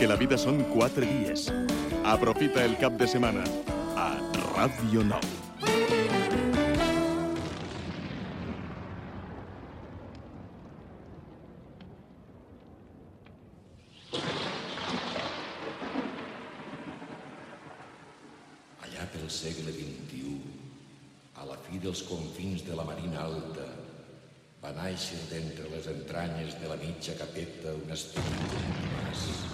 que la vida són quatre dies. Aprofita el cap de setmana a Ràdio Nou. Allà pel segle XXI, a la fi dels confins de la Marina Alta, va néixer d'entre les entranyes de la mitja capeta un esperit que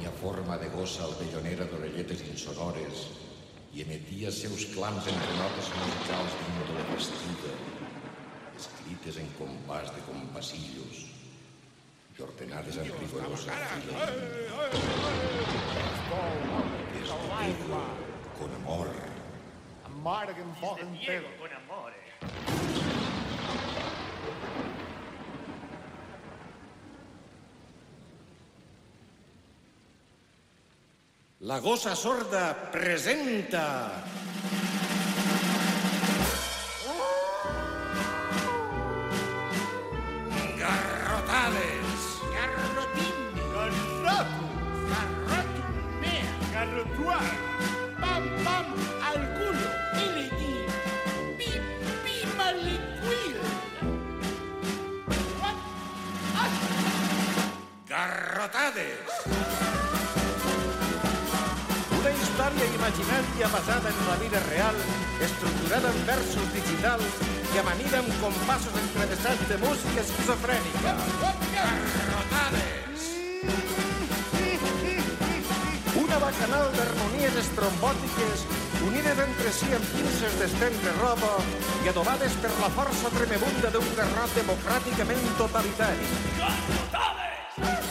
tenia forma de gossa albellonera d'orelletes insonores i emetia seus clams entre notes musicals d'índole vestida, escrites en compàs de compassillos i ordenades en rigorosa fila. És Diego con amor. Amar que em foten pedo. con amore. La gossa sorda presenta... Garrotades! Garrotín. Garroto. Garrotumea. Garrotuar. Pam, pam, al culo. Y le di. Pi, pi, maliquil. What? Ah, Garrotades! Història imaginària basada en la vida real, estructurada en versos digitals i amanida amb compassos entrevessats de música esquizofrènica. Garrotades! Una bacanal d'harmonies estrombòtiques unides entre si amb pinces d'estem de roba i adobades per la força tremebunda d'un garrot democràticament totalitari.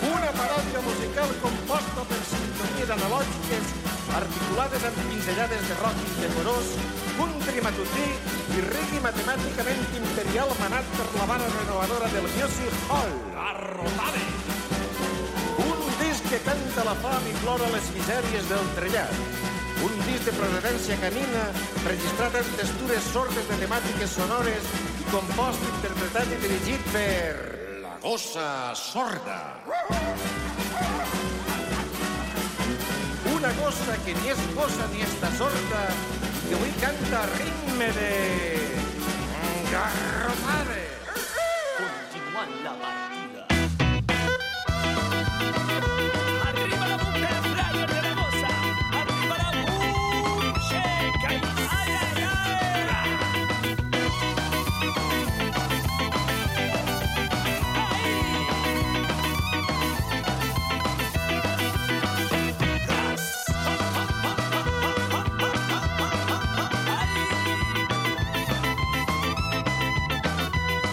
Una paròdia musical composta per sintonies analògiques articulades amb pinzellades de rock indecorós, country matutí i reggae matemàticament imperial manat per la vara renovadora del Music Hall. Arrotades! Un disc que canta la fam i plora les misèries del trellat. Un disc de procedència canina, registrat en textures sordes de temàtiques sonores i compost, interpretat i dirigit per... La gossa sorda! Una gossa que ni és gossa ni està sorda, que avui canta a ritme de... Garrotades!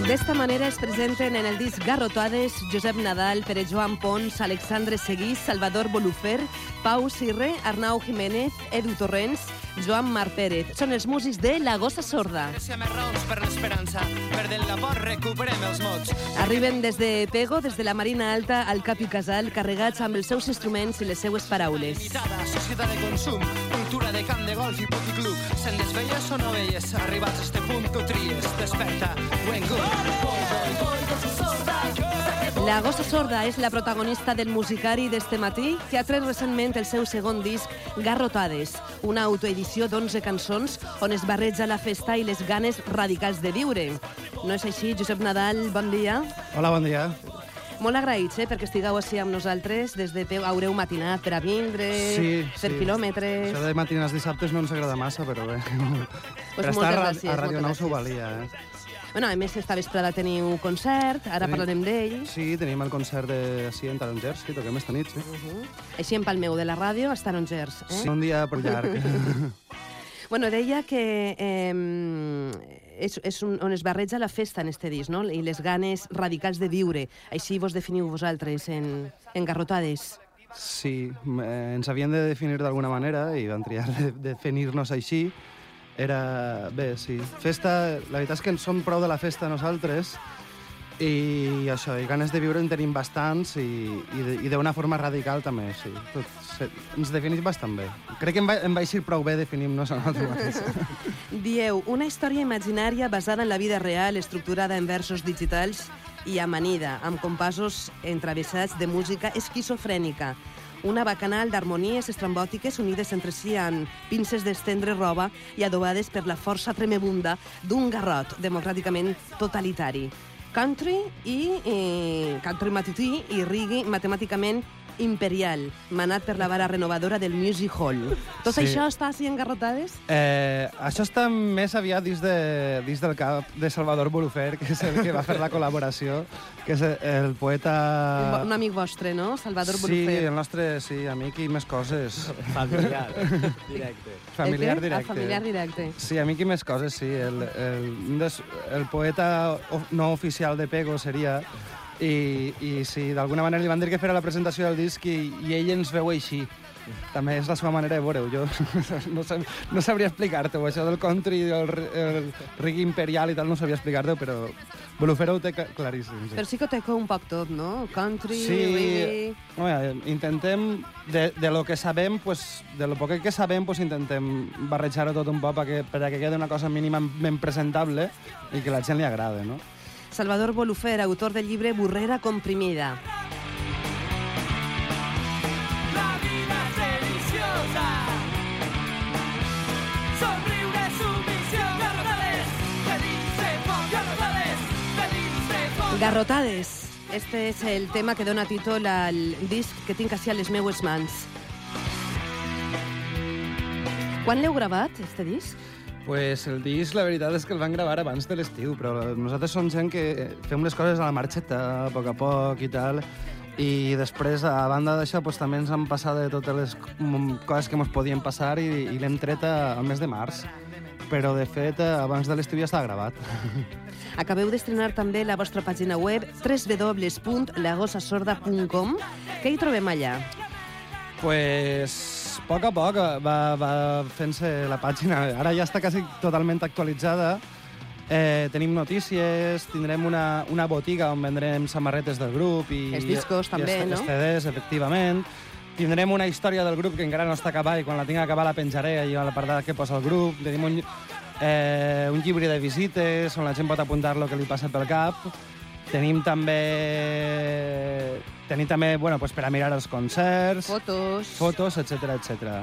D'esta manera es presenten en el disc Garrotades Josep Nadal, Pere Joan Pons, Alexandre Seguís, Salvador Bolufer, Pau Sirre, Arnau Jiménez, Edu Torrents, Joan Mar Pérez. Són els músics de La Gossa Sorda. Per l'esperança, perdent la por recuperem els mots. Arriben des de Pego, des de la Marina Alta al Cap i Casal, carregats amb els seus instruments i les seues paraules. Limitada, societat de consum, cultura de camp de golf i puticlub. Se'n desvelles o no veies? Arribats a este punt tu tries. Desperta, when good. La Gossa Sorda és la protagonista del musicari d'este matí, que ha tret recentment el seu segon disc, Garrotades, una autoedició d'11 cançons on es barreja la festa i les ganes radicals de viure. No és així, Josep Nadal? Bon dia. Hola, bon dia. Molt agraïts, eh, perquè estigueu així amb nosaltres. Des de peu haureu matinat per a vindre, per quilòmetres... Això de matinars dissabtes no ens agrada massa, però bé. Pues per estar a, gràcies, a Radio moltes Nou s'ho gràcies. valia, eh? Bueno, a més, esta vesprada teniu concert, ara Tenim- parlarem d'ell. Sí, tenim el concert de sí, en Tarongers, sí, toquem esta nit, sí. Així en Palmeu de la ràdio, a Tarongers. Eh? sí. Un dia per llarg. Bueno, deia que eh, és, és un, on es barreja la festa en este disc, no? I les ganes radicals de viure. Així vos definiu vosaltres en, en garrotades. Sí, eh, ens havien de definir d'alguna manera i vam triar de de definir-nos així. Era... Bé, sí. Festa... La veritat és que en som prou de la festa nosaltres i això, i ganes de viure en tenim bastants i, i, d'una forma radical també, sí. Tot, se, ens definim bastant bé. Crec que em va, em va eixir prou bé definim-nos a nosaltres mateixos. Dieu, una història imaginària basada en la vida real, estructurada en versos digitals i amanida, amb compassos entravessats de música esquizofrènica. Una bacanal d'harmonies estrambòtiques unides entre si en pinces d'estendre roba i adobades per la força tremebunda d'un garrot democràticament totalitari. Country i eh, country matutí i reggae matemàticament imperial, manat per la vara renovadora del Music Hall. Tot Sí. això està així engarrotades? Eh, això està més aviat dins, de, dins del cap de Salvador Bolufer, que és el que va fer la col·laboració, que és el poeta... Un, un amic vostre, no? Salvador sí, Bolufer. el nostre sí, amic i més coses. Familiar, directe. Familiar El? Ah, directe. familiar directe. Sí, amic i més coses, sí. El, el, un des, el poeta of- no oficial de Pego seria... I, i sí, d'alguna manera li van dir que fera la presentació del disc i, i ell ens veu així. També és la seva manera de veure-ho. Jo no, sab, no sabria explicar-t'ho. Això del country, el, el reggae imperial i tal, no sabia explicar-t'ho, però Bolufero ho té cla- claríssim. Sí. Però sí que té un poc tot, no? Country, Sí, reggae... home, intentem, de, de lo que sabem, pues, de lo poc que sabem, pues, intentem barrejar-ho tot un poc perquè, per a que quedi una cosa mínimament presentable i que la gent li agrada, no? Salvador Bolufer, autor del llibre Burrera comprimida. La vida és deliciosa. Somriure, submissió, garrotades, garrotades. Garrotades. Este és el tema que dona títol al disc que tinc així a les meues mans. Quan l'heu gravat, este disc? Pues el disc, la veritat és que el van gravar abans de l'estiu, però nosaltres som gent que fem les coses a la marxeta, a poc a poc i tal, i després, a banda d'això, pues, també ens han passat de totes les coses que ens podien passar i, i l'hem tret al mes de març. Però, de fet, eh, abans de l'estiu ja estava gravat. Acabeu d'estrenar també la vostra pàgina web www.lagosasorda.com. Què hi trobem allà? Pues, a poc a poc eh, va, va fent-se la pàgina. Ara ja està quasi totalment actualitzada. Eh, tenim notícies, tindrem una, una botiga on vendrem samarretes del grup i... Els discos i també, els, no? Els CDs, efectivament. Tindrem una història del grup que encara no està acabada i quan la tinc acabada la penjaré allò a la part que posa el grup. Tenim un, eh, un llibre de visites on la gent pot apuntar el que li passa pel cap. Tenim també... Tenim també, bueno, pues per a mirar els concerts, Fotos... fotos, etc etc.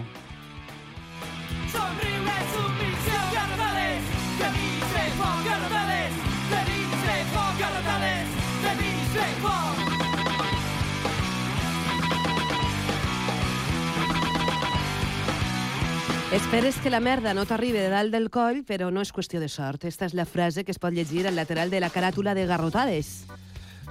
Esperes que la merda no t'arribi de dalt del coll, però no és qüestió de sort. Esta és la frase que es pot llegir al lateral de la caràtula de Garrotades.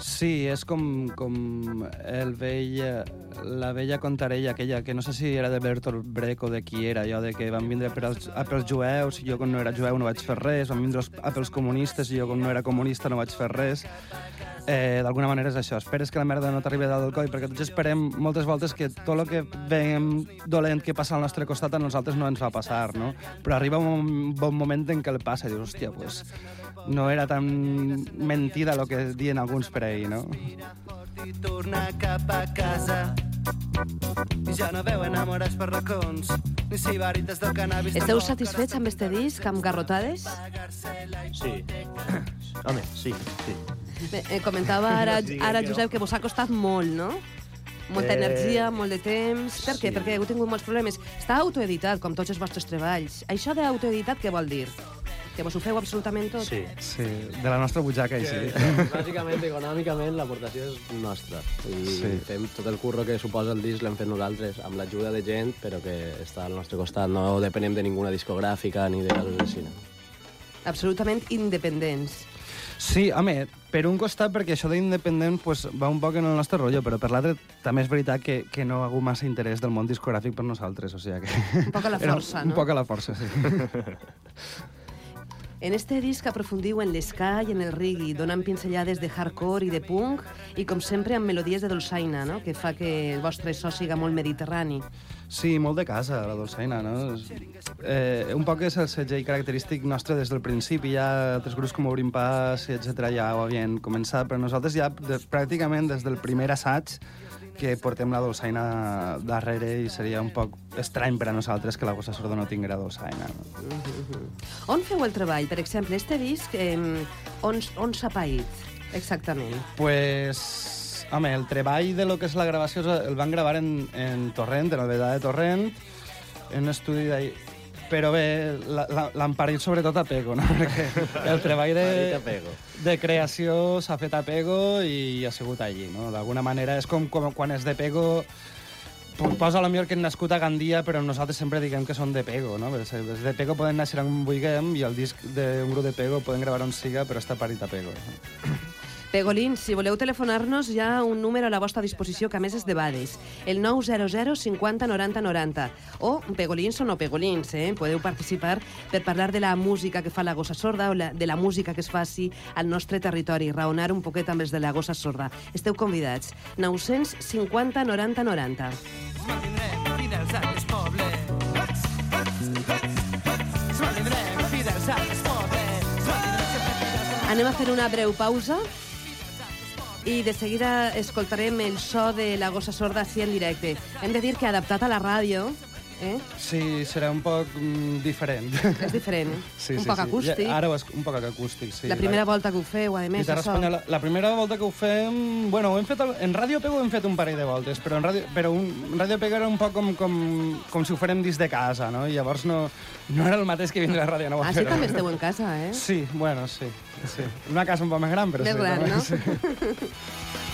Sí, és com, com el vell, eh, la vella contarella aquella, que no sé si era de Bertolt Brecht o de qui era, allò de que van vindre per als, a pels jueus i jo quan no era jueu no vaig fer res, van vindre a pels comunistes i jo quan no era comunista no vaig fer res. Eh, D'alguna manera és això, esperes que la merda no t'arribi dalt del coll, perquè tots esperem moltes voltes que tot el que veiem dolent que passa al nostre costat a nosaltres no ens va passar, no? Però arriba un bon moment en què el passa i dius, hòstia, pues, no era tan mentida el que diuen alguns per ahir, no? i tornar cap a casa. I ja no veu enamorats per racons, ni sibarites del cannabis. Esteu satisfets amb este disc, amb Garrotades? Sí. Home, sí, sí. Bé, eh, comentava ara, ara. Josep, que vos ha costat molt, no? Molta Eh, energia, molt de temps... Per què? sí. Perquè heu tingut molts problemes. Està autoeditat, com tots els vostres treballs. Això d'autoeditat què vol dir? Que vos ho feu absolutament tot? Sí. Sí, de la nostra butxaca, i sí. Bàsicament, econòmicament, l'aportació és nostra. I Sí. fem tot el curro que suposa el disc l'hem fet nosaltres, amb l'ajuda de gent, però que està al nostre costat. No depenem de ninguna discogràfica ni de així. No? Absolutament independents. Sí, home, per un costat, perquè això d'independent pues, va un poc en el nostre rotllo, però per l'altre també és veritat que, que no ha hagut massa interès del món discogràfic per nosaltres, o sigui que... Un poc a la força, un, no? Un poc a la força, sí. En este disc aprofundiu en l'esca i en el reggae, donant pinzellades de hardcore i de punk, i com sempre amb melodies de dolçaina, no? que fa que el vostre so siga molt mediterrani. Sí, molt de casa, la dolçaina, no? Eh, un poc és el segell característic nostre des del principi, ja altres grups com Obrim Pas, etc ja ho havien començat, però nosaltres ja de, pràcticament des del primer assaig que portem la dolçaina darrere i seria un poc estrany per a nosaltres que la Gossa Sorda no tinguera dolçaina. No? On feu el treball? Per exemple, este disc, eh, on, on s'ha paït? Exactament. Pues, home, el treball de lo que és la gravació el van gravar en, en Torrent, en el Vedà de Torrent, en un estudi. Però bé, la- la- l'han parit sobretot a Pego, no? Perquè el treball de, de creació s'ha fet a Pego i ha sigut allí, no? D'alguna manera és com, com quan és de Pego po- posa a lo millor que han nascut a Gandia, però nosaltres sempre diguem que són de Pego, no? Els els de Pego poden néixer on vulguem i el disc d'un grup de Pego poden gravar on siga, però està parit a Pego. Pegolins, si voleu telefonar-nos, hi ha un número a la vostra disposició que a més és de Bades, el 900 50 90 90. O pegolins o no pegolins, eh? podeu participar per parlar de la música que fa la gossa sorda o la, de la música que es faci al nostre territori, raonar un poquet amb els de la gossa sorda. Esteu convidats. 950 90 90. Es mantindrem fidels a aquest poble. Es mantindrem fidels a aquest poble. Es mantindrem sempre fidels a Anem a fer una breu pausa i de seguida escoltarem el so de la gossa sorda així en directe. Hem de dir que adaptat a la ràdio, eh? Sí, serà un poc mm, diferent. és diferent, Sí, un sí, poc sí. acústic. Ja, ara ho és un poc acústic, sí. la primera volta que ho feu, a més, això. espanyola. La primera volta que ho fem... Bueno, ho hem fet... al- En Ràdio Pego hem fet un parell de voltes, però en Ràdio, però un, en Ràdio Pego era un poc com, com, com si ho farem dins de casa, no? I llavors no, no era el mateix que vindre a Ràdio Nova. Ah, sí, però- també esteu en casa, eh? Sí, bueno, sí. sí. Una casa un poc més gran, però Més sí. gran, també, no? Sí.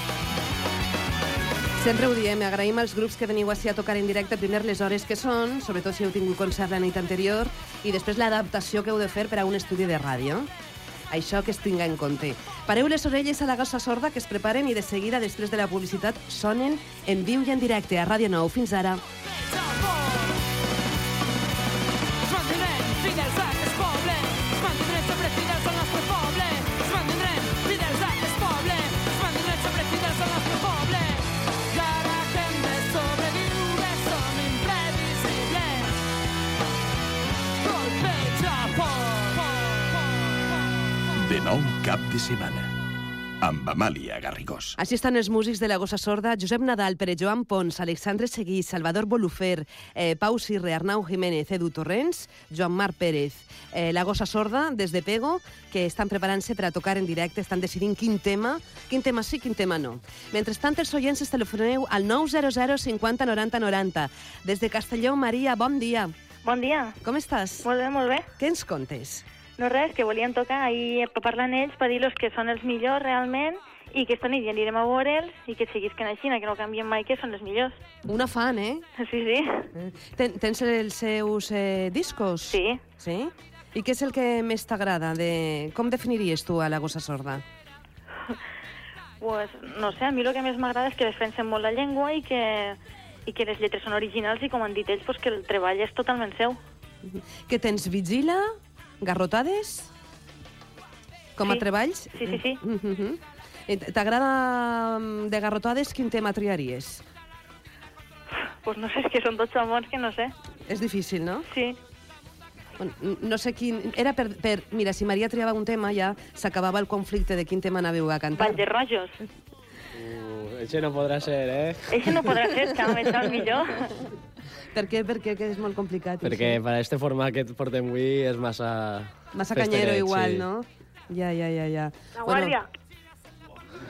Sempre ho diem, agraïm als grups que veniu així a tocar en directe, primer les hores que són, sobretot si heu tingut concert la nit anterior, i després l'adaptació que heu de fer per a un estudi de ràdio. Això que es tinga en compte. Pareu les orelles a la gossa sorda que es preparen i de seguida, després de la publicitat, sonen en viu i en directe a Ràdio 9. Fins ara. Es cap de setmana. Amb Amàlia Garrigós. Així estan els músics de la Gossa Sorda, Josep Nadal, Pere Joan Pons, Alexandre Seguí, Salvador Bolufer, eh, Pau Sirre, Arnau Jiménez, Edu Torrents, Joan Marc Pérez. Eh, la Gossa Sorda, des de Pego, que estan preparant-se per a tocar en directe, estan decidint quin tema, quin tema sí, quin tema no. Mentrestant, els oients es telefoneu al 900 50 90 90. Des de Castelló, Maria, bon dia. Bon dia. Com estàs? Molt bé, molt bé. Què ens contes? No res, que volien tocar i parlar amb ells per dir-los que són els millors realment i que esta nit ja anirem a veure'ls i que seguisquen així, que no canvien mai, que són els millors. Una fan, eh? Sí, sí. Ten, tens els seus eh, discos? Sí. Sí? I què és el que més t'agrada? De... Com definiries tu a la gossa sorda? Pues, no sé, a mi el que més m'agrada és que defensen molt la llengua i que, i que les lletres són originals i, com han dit ells, pues, que el treball és totalment seu. Que tens vigila, garrotades, com a Sí. treballs? Sí, sí, sí. Mm -hmm. T'agrada mm, de garrotades? Quin tema triaries? Pues no sé, és que són tots amors que no sé. És difícil, no? Sí. Bueno, No sé quin... Era per, per... Mira, si Maria triava un tema, ja s'acabava el conflicte de quin tema anàveu a cantar. Vall de Rojos. Uh, això no podrà ser, eh? Eixe no podrà ser, xam, és el millor. Per què? Perquè que és molt complicat. Perquè això. per a este format que portem avui és massa... Massa canyero igual, sí. no? Ja, ja, ja, ja. La guàrdia.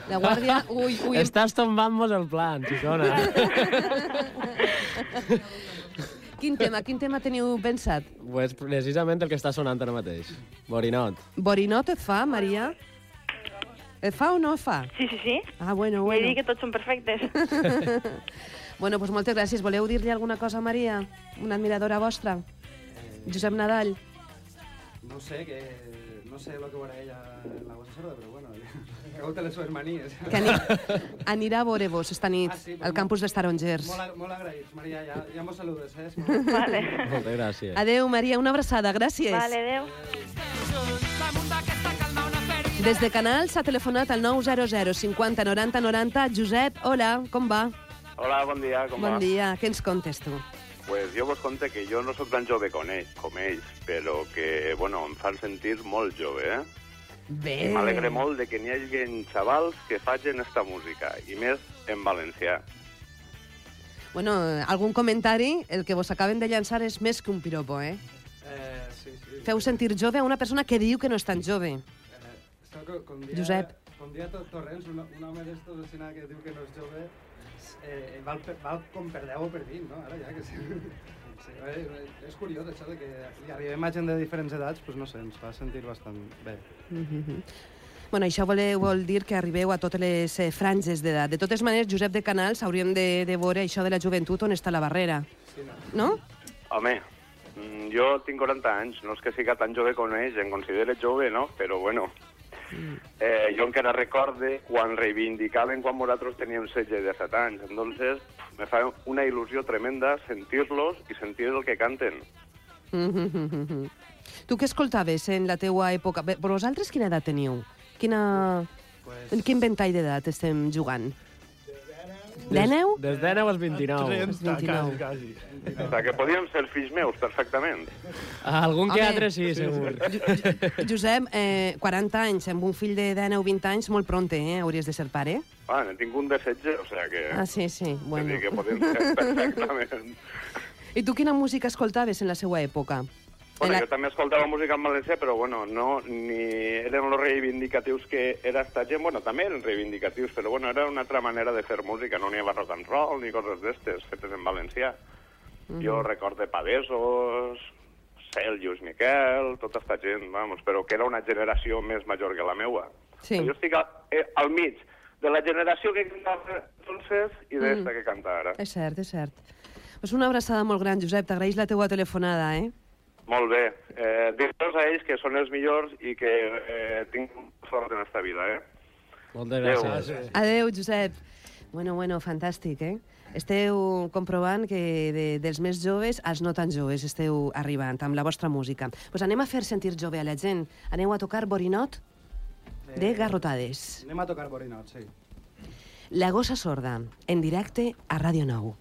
la guàrdia... Ui, ui. Estàs tombant-nos el plan, xicona. Quin tema, quin tema teniu pensat? pues precisament el que està sonant ara mateix. Borinot. Borinot et fa, Maria? Et fa o no et fa? Sí, sí, sí. Ah, bueno, Vull bueno. dir que tots són perfectes. Bueno, doncs moltes gràcies. Voleu dir-li alguna cosa a Maria? Una admiradora vostra? Josep Nadal. No sé, que... No sé lo que veurà ella en la gossa sorda, però bueno, cagote les seves manies. Que ani anirà a veure-vos esta nit Ah, sí, al campus dels Tarongers. Molt, molt agraïts, Maria, ja, ja mos saludes, eh? Vale. Moltes gràcies. Adeu, Maria, una abraçada. Gràcies. Vale, adeu. Des de Canal s'ha telefonat al 900 50 90 90. Josep, hola, com va? Hola, bon dia, com bon va? dia. Què ens contes tu? Pues jo vos conte que jo no sóc tan jove com ells, com ells però que, bueno, em fan sentir molt jove, eh? Bé. I m'alegre molt de que n'hi hagi xavals que facin esta música, i més en valencià. Bueno, algun comentari? El que vos acaben de llançar és més que un piropo, eh? Eh, sí, sí. Feu sentir jove a una persona que diu que no és tan jove. Eh, esto co- con día- Josep. Bon dia, tot Torrents, un, un home d'estos que diu que no és jove, eh, val, per, val com per 10 o per 20, no? Ara ja que sí. sí eh, és curiós això de que li arribem a gent de diferents edats, doncs no sé, ens fa sentir bastant bé. Mhm. Bueno, això vol, vol dir que arribeu a totes les eh, franges d'edat. De totes maneres, Josep de Canals, hauríem de, de veure això de la joventut on està la barrera. Sí, no? No? Home, mm, jo tinc 40 anys, no és que siga tan jove com ells, em considero jove, no? Però bueno, eh, jo encara recorde quan reivindicaven quan nosaltres teníem 16 i 17 anys. Entonces, me fa una il·lusió tremenda sentir-los i sentir el que canten. Mhm. Tu què escoltaves en la teua època? Bé, Però vosaltres quina edat teniu? Quina... Pues... En quin ventall d'edat estem jugant? D'Eneu? Des de 9 als 29. 30, 29. quasi, quasi. O sigui, que podíem ser fills meus perfectament. Algun que Home. altre sí, segur. Josep, eh, 40 anys, amb un fill de 19 o 20 anys, molt pronte, eh? Hauries de ser pare. Ah, ne tinc un de 16, o sigui que... Ah, sí, sí. Bueno. Bueno. que podem ser perfectament. I tu quina música escoltaves en la seva època? Bueno, En jo també escoltava música en valencià, però bueno, no, ni eren los reivindicatius que era esta gent, bueno, també eren reivindicatius, però bueno, era una altra manera de fer música, no n'hi havia rock and roll ni coses d'estes fetes en valencià. Jo recorde Padesos, Cel, Lluís Miquel, tota esta gent, vamos, però que era una generació més major que la meua. Sí. Jo estic al, eh, al mig de la generació que cantava entonces i d'esta que canta ara. És cert, és cert. Pues una abraçada molt gran, Josep. T'agraeix la teua telefonada, eh? Molt bé. Eh, Dir-los a ells que són els millors i que eh, tinc sort en esta vida, eh? Moltes Adéu. gràcies. Adeu, Josep. Bueno, bueno, fantàstic, eh? Esteu comprovant que de, dels més joves als no tan joves esteu arribant amb la vostra música. Pues anem a fer sentir jove a la gent. Aneu a tocar Borinot de Garrotades. Anem a tocar Borinot, sí. La gossa sorda, en directe a Ràdio 9.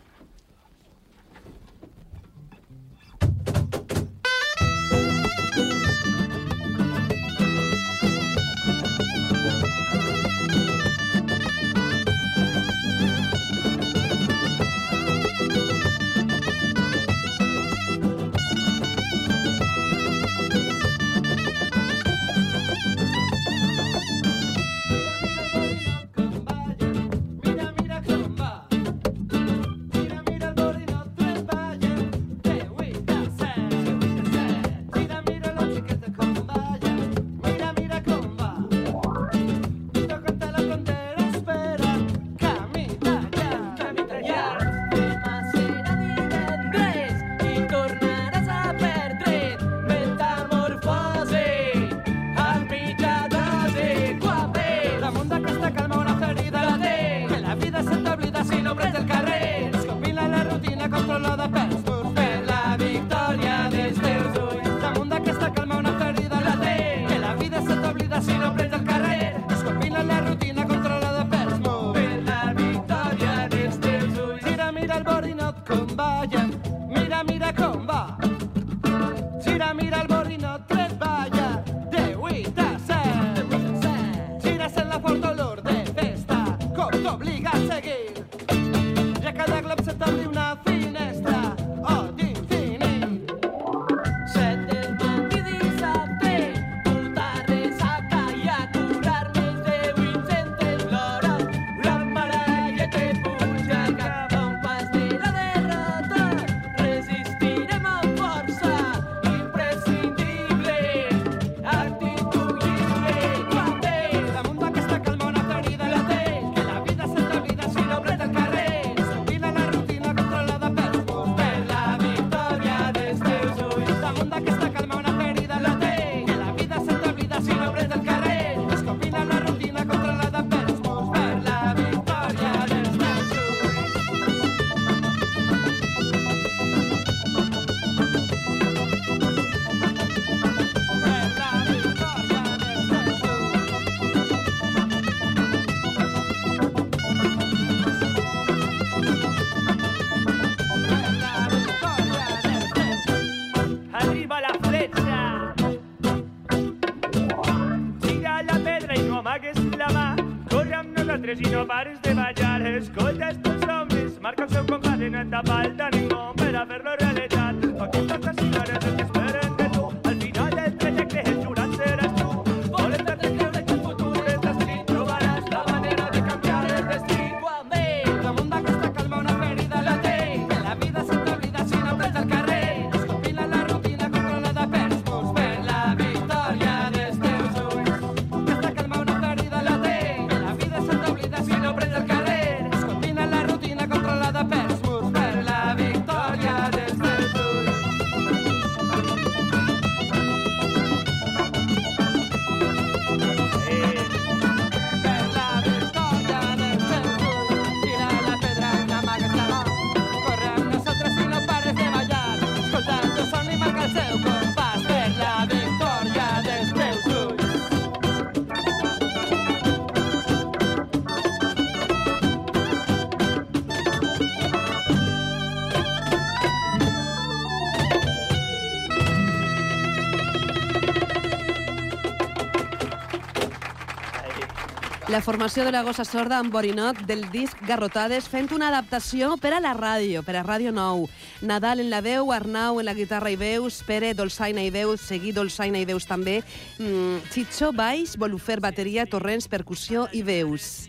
La formació de la gossa sorda amb Borinot del disc Garrotades fent una adaptació per a la ràdio, per a Ràdio Nou. Nadal en la veu, Arnau en la guitarra i veus, Pere, dolçaina i veus, Seguí, dolçaina i veus també, mm, Chicho, baix, Bolufer, bateria, Torrents, percussió i veus.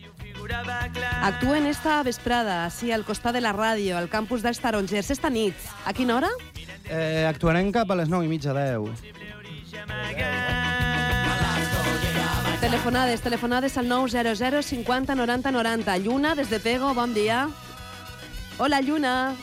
Actuen esta vesprada, així al costat de la ràdio, al campus dels Tarongers, esta nit. A quina hora? Eh, actuarem cap a les 9 i mitja, 10. Telefonades, telefonades al 900 50 90 90. Lluna, des de Pego, bon dia. Hola, Lluna.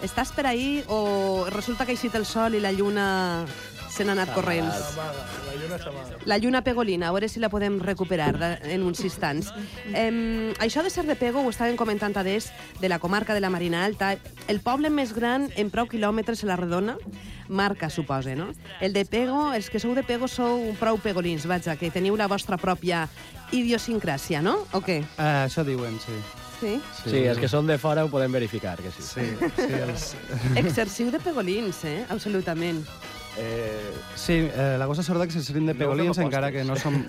Estàs per ahí o resulta que ha eixit el sol i la lluna se n'ha anat corrents? La lluna. La lluna pegolina, a veure si la podem recuperar de, en uns instants. Eh, això de ser de Pego, ho estàvem comentant a des, de la comarca de la Marina Alta, el poble més gran en prou quilòmetres a la redona, marca, suposa, no? El de Pego, els que sou de Pego sou prou pegolins, vaja, que teniu la vostra pròpia idiosincràsia, no? O què? Eh, això diuen, sí. Sí? Sí, els que són de fora ho podem verificar, que sí. Sí, sí els... Exerciu de pegolins, eh? Absolutament. Eh, sí, eh, la cosa sorda que se de pegolins, No encara que no som...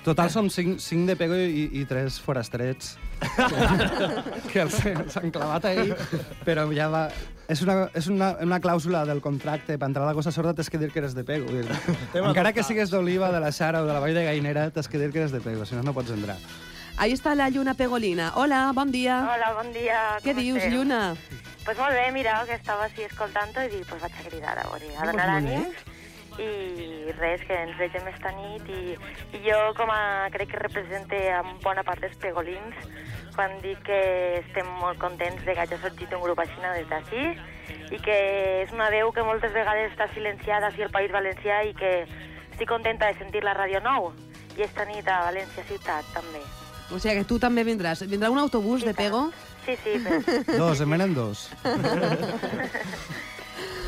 Total, som cinc, cinc de pego i, i tres forastrets. que els, els han clavat ahí, però ja va... És una, és una, una clàusula del contracte. Per entrar a la cosa sorda t'has que dir que eres de pego. Encara que sigues d'Oliva, de la Xara o de la Vall de Gainera, t'has que dir que eres de pego, si no, no pots entrar. Ahí està la lluna pegolina. Hola, bon dia. Hola, bon dia. Què dius, esteu? lluna? Pues molt bé, mira, que estava així escoltant-ho i dic, pues vaig a cridar a veure, a donar ànims i res, que ens vegem esta nit i, i jo com a, crec que represente en bona part dels pegolins quan dic que estem molt contents de que hagi sorgit un grup així des d'ací i que és una veu que moltes vegades està silenciada així al País Valencià i que estic contenta de sentir la Ràdio Nou i esta nit a València Ciutat també. O sigui que tu també vindràs. Vindrà un autobús de Pego? Sí, sí, però... Dos, en venen dos.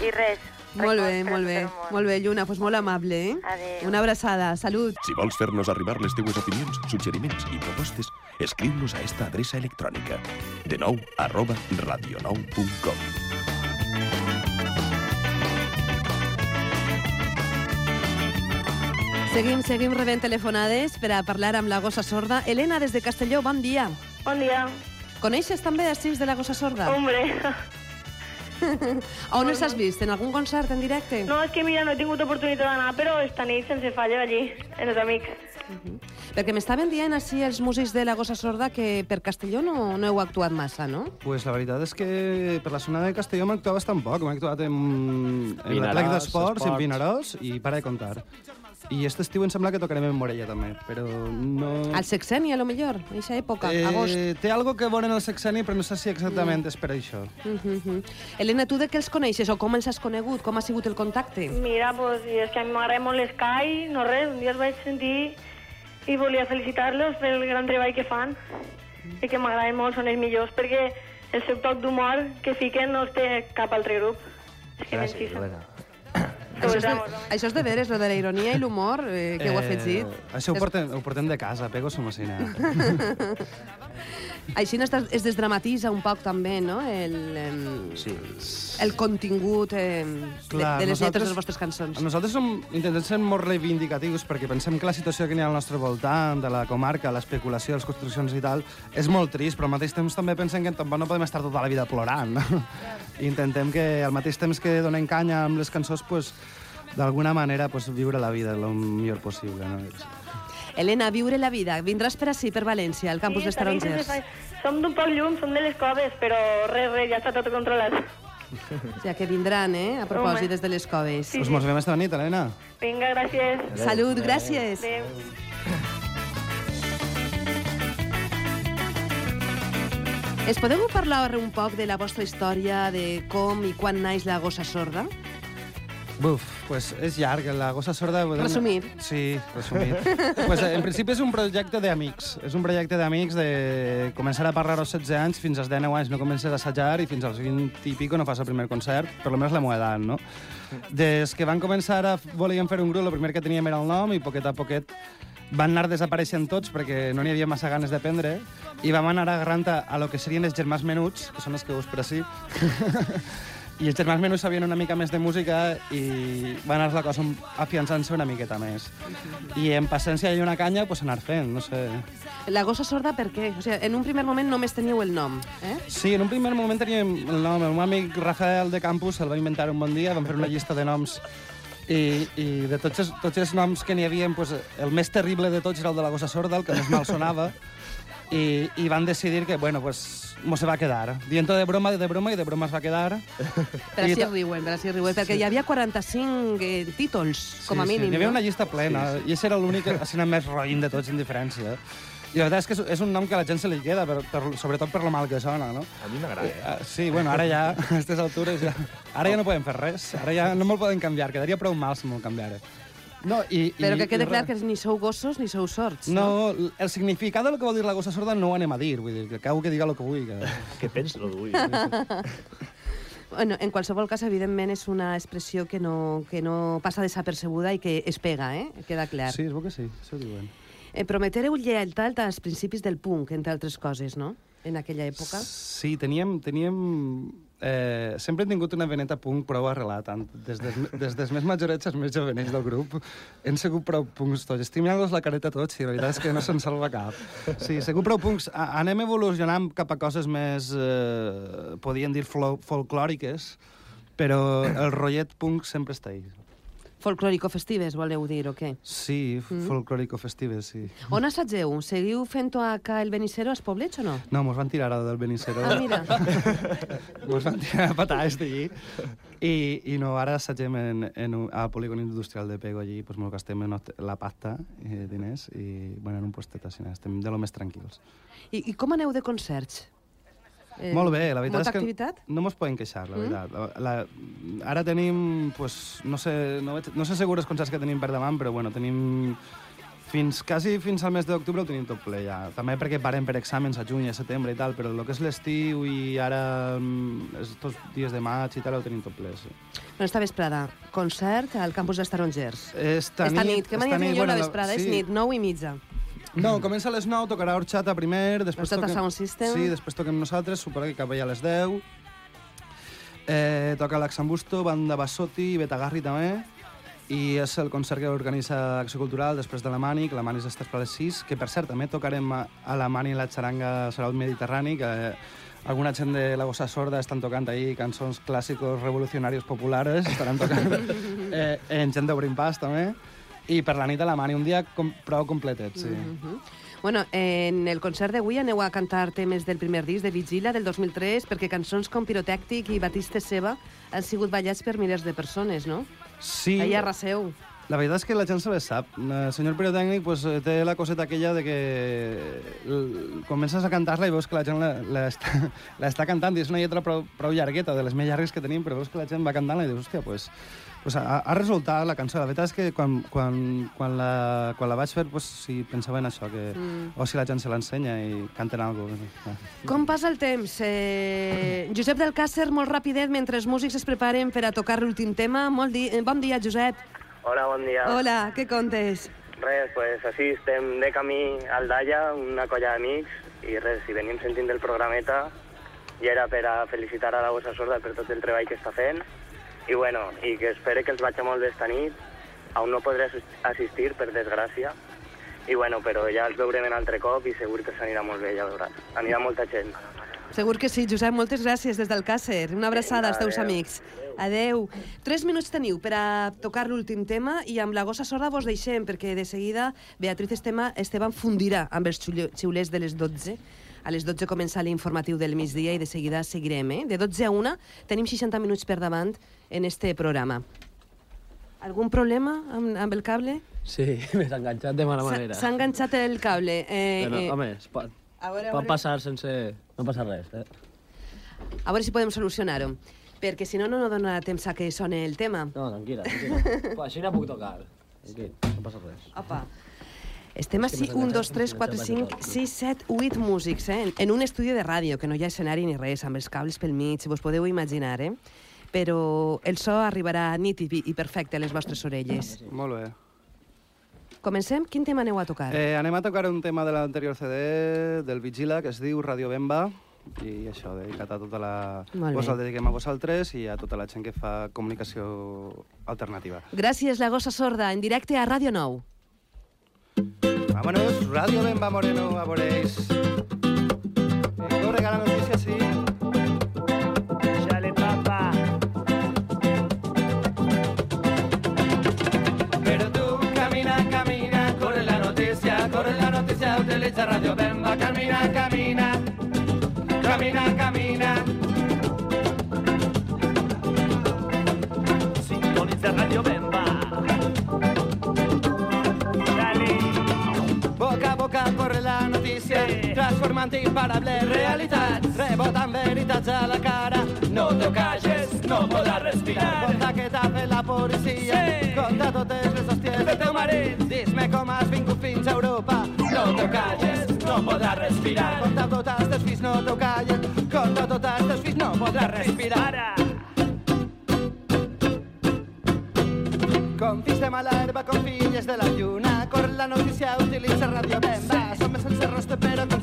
I res. Molt bé, molt bé. Molt bé, Lluna, doncs molt amable, eh? Adéu. Una abraçada. Salut. Si vols fer-nos arribar les teues opinions, suggeriments i propostes, escriu-nos a esta adreça electrònica. De nou, arroba radionou.com. Seguim, seguim rebent telefonades per a parlar amb la gossa sorda. Helena, des de Castelló, bon dia. Bon dia. Coneixes també els xics de la gossa sorda? Hombre. On els has vist? En algun concert en directe? No, és que mira, no he tingut oportunitat d'anar, però esta nit sense falla allí, en els amics. Perquè m'estaven dient així els músics de la gossa sorda que per Castelló no, no heu actuat massa, no? Pues la veritat és que per la zona de Castelló m'he actuat bastant poc. M'he actuat en, en la Vinaròs, plec d'esports, en. Vinaròs, i para de comptar. I aquest estiu em sembla que tocarem en Morella també, però no... Al sexeni, a lo millor, a aquesta època, agost. Eh, té algo que veure en el sexeni, però no sé si exactament és per això. Uh -huh. Helena, tu de què els coneixes o com els has conegut? Com ha sigut el contacte? Mira, pues, i és que a mi m'agrada molt l'Sky, no res, un dia els vaig sentir i volia felicitar-los pel gran treball que fan i que m'agrada molt, són els millors, perquè el seu toc d'humor que fiquen no els té cap altre grup. És que m'encisa. Això és, de, això és de veres, lo de la ironia i l'humor, eh, que ho ha afegit. Això ho portem, ho portem de casa, pego som així. No es, es desdramatitza un poc també, no?, el, em, Sí. el contingut eh, Clar, de, de les lletres de les vostres cançons. Nosaltres som, intentem ser molt reivindicatius perquè pensem que la situació que n'hi ha al nostre voltant, de la comarca, l'especulació, les construccions i tal, és molt trist, però al mateix temps també pensem que tampoc no podem estar tota la vida plorant. No? I intentem que al mateix temps que donem canya amb les cançons, pues, d'alguna manera pues, viure la vida el millor possible. No? Helena, viure la vida. Vindràs per ací, per València, al campus dels esta nit Tarongers. sense falla. Som d'un poc llum, som de les coves, però res, res, ja està tot controlat. O sigui, que vindran, eh?, a propòsit, des de les coves. Sí, Us sí. mos veiem esta nit, Helena. Vinga, gràcies. Salut, gràcies. Adéu. Es podeu parlar un poc de la vostra història, de com i quan naix la gossa sorda? Buf, pues és llarg, la gossa sorda... Resumit. Sí, resumit. pues, en principi és un projecte d'amics. És un projecte d'amics de començar a parlar als 16 anys, fins als 19 anys no comences a assajar i fins als 20 i pico no fas el primer concert, per lo menys la meva edat, no? Des que van començar a... volíem fer un grup, el primer que teníem era el nom i poquet a poquet van anar desapareixent tots perquè no n'hi havia massa ganes d'aprendre i vam anar agarrant a, a lo que serien els germans menuts, que són els que veus per ací, I els germans menys sabien una mica més de música i va anar la cosa afiançant-se una miqueta més. I en paciència i una canya, pues anar fent, no sé. La gossa sorda per què? O sigui, en un primer moment només teníeu el nom, eh? Sí, en un primer moment teníem el nom. El meu amic Rafael de Campus el va inventar un bon dia, vam fer una llista de noms i, i de tots els, tots els noms que n'hi havia, pues, el més terrible de tots era el de la gossa sorda, el que més mal sonava, i, i van decidir que, bueno, pues, mo se va quedar. Dient de broma, de broma, i de broma es va quedar. Per I així ta- riuen, per així riuen, perquè hi havia 45 eh, títols, com a sí, mínim, Sí. Hi havia no? una llista plena, sí, sí. i ese era l'únic escena més roïn de tots, en diferència. I la veritat és que és, és un nom que a la gent se li queda, per, per, sobretot per lo mal que sona, no? A mi m'agrada, eh? Ah, Sí, bueno, ara ja, a aquestes altures, ja, ara ja no podem fer res. Ara ja no me'l poden canviar, quedaria prou mal si me'l canviara. No, i, Però que quede i clar que ni sou gossos ni sou sords, No, el significat del que vol dir la gossa sorda no ho anem a dir, vull dir, que cada que diga el que vulgui. Que... Què pensa el que Bueno, en qualsevol cas, evidentment, és una expressió que no, que no passa desapercebuda i que es pega, eh? Queda clar. Sí, es veu que sí, això ho diuen. Eh, prometereu lleialtat als principis del punk, entre altres coses, no? En aquella època. Sí, teníem... teníem eh, sempre hem tingut una veneta punk prou arrelat, des dels, des dels més majorets als més jovenets del grup. Hem sigut prou punks tots. Estic mirant-los la careta tots i la veritat és que no se'n salva cap. Sí, sigut prou punks. Anem evolucionant cap a coses més, eh, podien dir, folclòriques, però el rotllet punk sempre està ahí. Folclòrico-festives, voleu dir, o què? Sí, Mm. folclòrico festives, sí. On assageu? Seguiu fent-ho acá el Benicero, als poblets, o no? No, mos van tirar ara del Benicero. Ah, mira. mos van tirar a patades d'allí. I, I no, ara assagem en, en, un- al polígon industrial de Pego allí, pues, mos gastem la pasta, eh, diners, i bueno, en un postet així, estem de lo més tranquils. I, I com aneu de concerts? Eh, Molt bé, la veritat és que activitat? no mos podem queixar, la Mm? veritat. La, la, ara tenim, pues, no sé, no, veig, no sé segur els concerts que tenim per davant, però bueno, tenim fins, quasi fins al mes d'octubre ho tenim tot ple ja. També perquè parem per exàmens a juny, a setembre i tal, però el que és l'estiu i ara mm, estos dies de maig i tal ho tenim tot ple, sí. Bueno, esta vesprada, concert al campus dels Tarongers. Esta, Esta nit, que mania tinc jo la bueno, vesprada, és sí. nit, 9 i mitja. No, comença a les 9, tocarà Horchata primer, després Horchata toquem... Sound System. Sí, després toquem nosaltres, suposo que acaba ja a les 10. Eh, toca l'Axambusto, Banda Bassotti i Betagarri també. I és el concert que organitza Acció Cultural després de la Mani, que la Mani és després a les 6, que per cert també tocarem a, la Mani la xaranga Sarau Mediterrani, que eh, alguna gent de la Gossa Sorda estan tocant ahí cançons clàssicos revolucionaris populares, estaran tocant eh, en gent d'Obrim Pas també. I per la nit a la Mani, un dia com, prou completet, sí. Mhm. Bueno, en el concert d'avui aneu a cantar temes del primer disc de Vigila del 2003 perquè cançons com Pirotèctic i Batiste Seva han sigut ballats per milers de persones, no? Sí. Allà arraseu. La veritat és que la gent se les sap. El senyor pirotècnic pues, eh, té la coseta aquella de que l- comences a cantar-la i veus que la gent la, la, està, la està cantant i és una lletra prou, prou llargueta, de les més llargues que tenim, però veus que la gent va cantant-la i dius, hòstia, pues, pues ha, ha resultat la cançó. La veritat és que quan, quan, quan, la, quan la vaig fer, pues, sí, pensava en això, que, Mm. o si la gent se l'ensenya i canten alguna cosa. Com passa el temps? Eh, Josep del Càcer, molt rapidet, mentre els músics es preparen per a tocar l'últim tema. Molt di eh, bon dia, Josep. Hola, bon dia. Hola, què contes? Res, pues així estem de camí al Dalla, una colla d'amics, i res, si venim sentint el programeta, i era per a felicitar a la Bossa Sorda per tot el treball que està fent, i bueno, i que espere que els vagi molt bé esta nit, aún no podré assis- assistir, per desgràcia, i bueno, però ja els veurem un altre cop i segur que s'anirà molt bé, ja veuràs. Anirà molta gent. Segur que sí, Josep. Moltes gràcies des del Càcer. Una abraçada als teus amics. Adeu. Tres minuts teniu per a tocar l'últim tema i amb la gossa sorda vos deixem, perquè de seguida Beatriz Estema, Esteban fundirà amb els xiule- xiulers de les 12. A les 12 comença l'informatiu del migdia i de seguida seguirem. Eh? De 12 a 1 tenim 60 minuts per davant en este programa. Algun problema amb, amb el cable? Sí, m'he enganxat de mala manera. S'ha enganxat el cable. Eh, Però, eh, home, es pot, a veure, a pot veure. passar sense... No passa res, eh? A veure si podem solucionar-ho. Perquè si no, no no donarà temps a que sone el tema. No, tranquil·la, tranquil·la. Així no puc tocar. Tranquil, no passa res. Opa. Estem així, un, dos, tres, quatre, cinc, sis, set, huit músics, eh? En- un estudi de ràdio, que no hi ha escenari ni res, amb els cables pel mig, vos podeu imaginar, eh? Però el so arribarà nítid i perfecte a les vostres orelles. Molt bé. Comencem? Quin tema aneu a tocar? Eh, anem a tocar un tema de l'anterior CD del Vigila que es diu Radio Bemba I això, dedicat a tota la... Vos el dediquem a vosaltres i a tota la gent que fa comunicació alternativa. Gràcies, la gossa sorda, en directe a Ràdio 9. Vámonos, Radio Bemba Moreno, a veréis. Corre que la notícia, sí. Chale, papá. Pero tú camina, camina, corre la noticia, corre la noticia, utiliza Radio Bemba, camina, camina, camina, camina. Sintoniza Radio Bemba. Notícia, transformant imparable realitat, rebotant veritats a la cara. No te calles, no podràs respirar. Conta que t'ha fet la policia, conta totes les hòsties del teu marit. Dis-me com has vingut fins a Europa. No te calles, no podràs respirar. Conta tots els teus fills, no te calles. Conta tots els teus fills, no podràs respirar. Com fills de mala herba, filles de la lluna, corre la notícia, utilitza Radio Bemba. Som sense rostre, però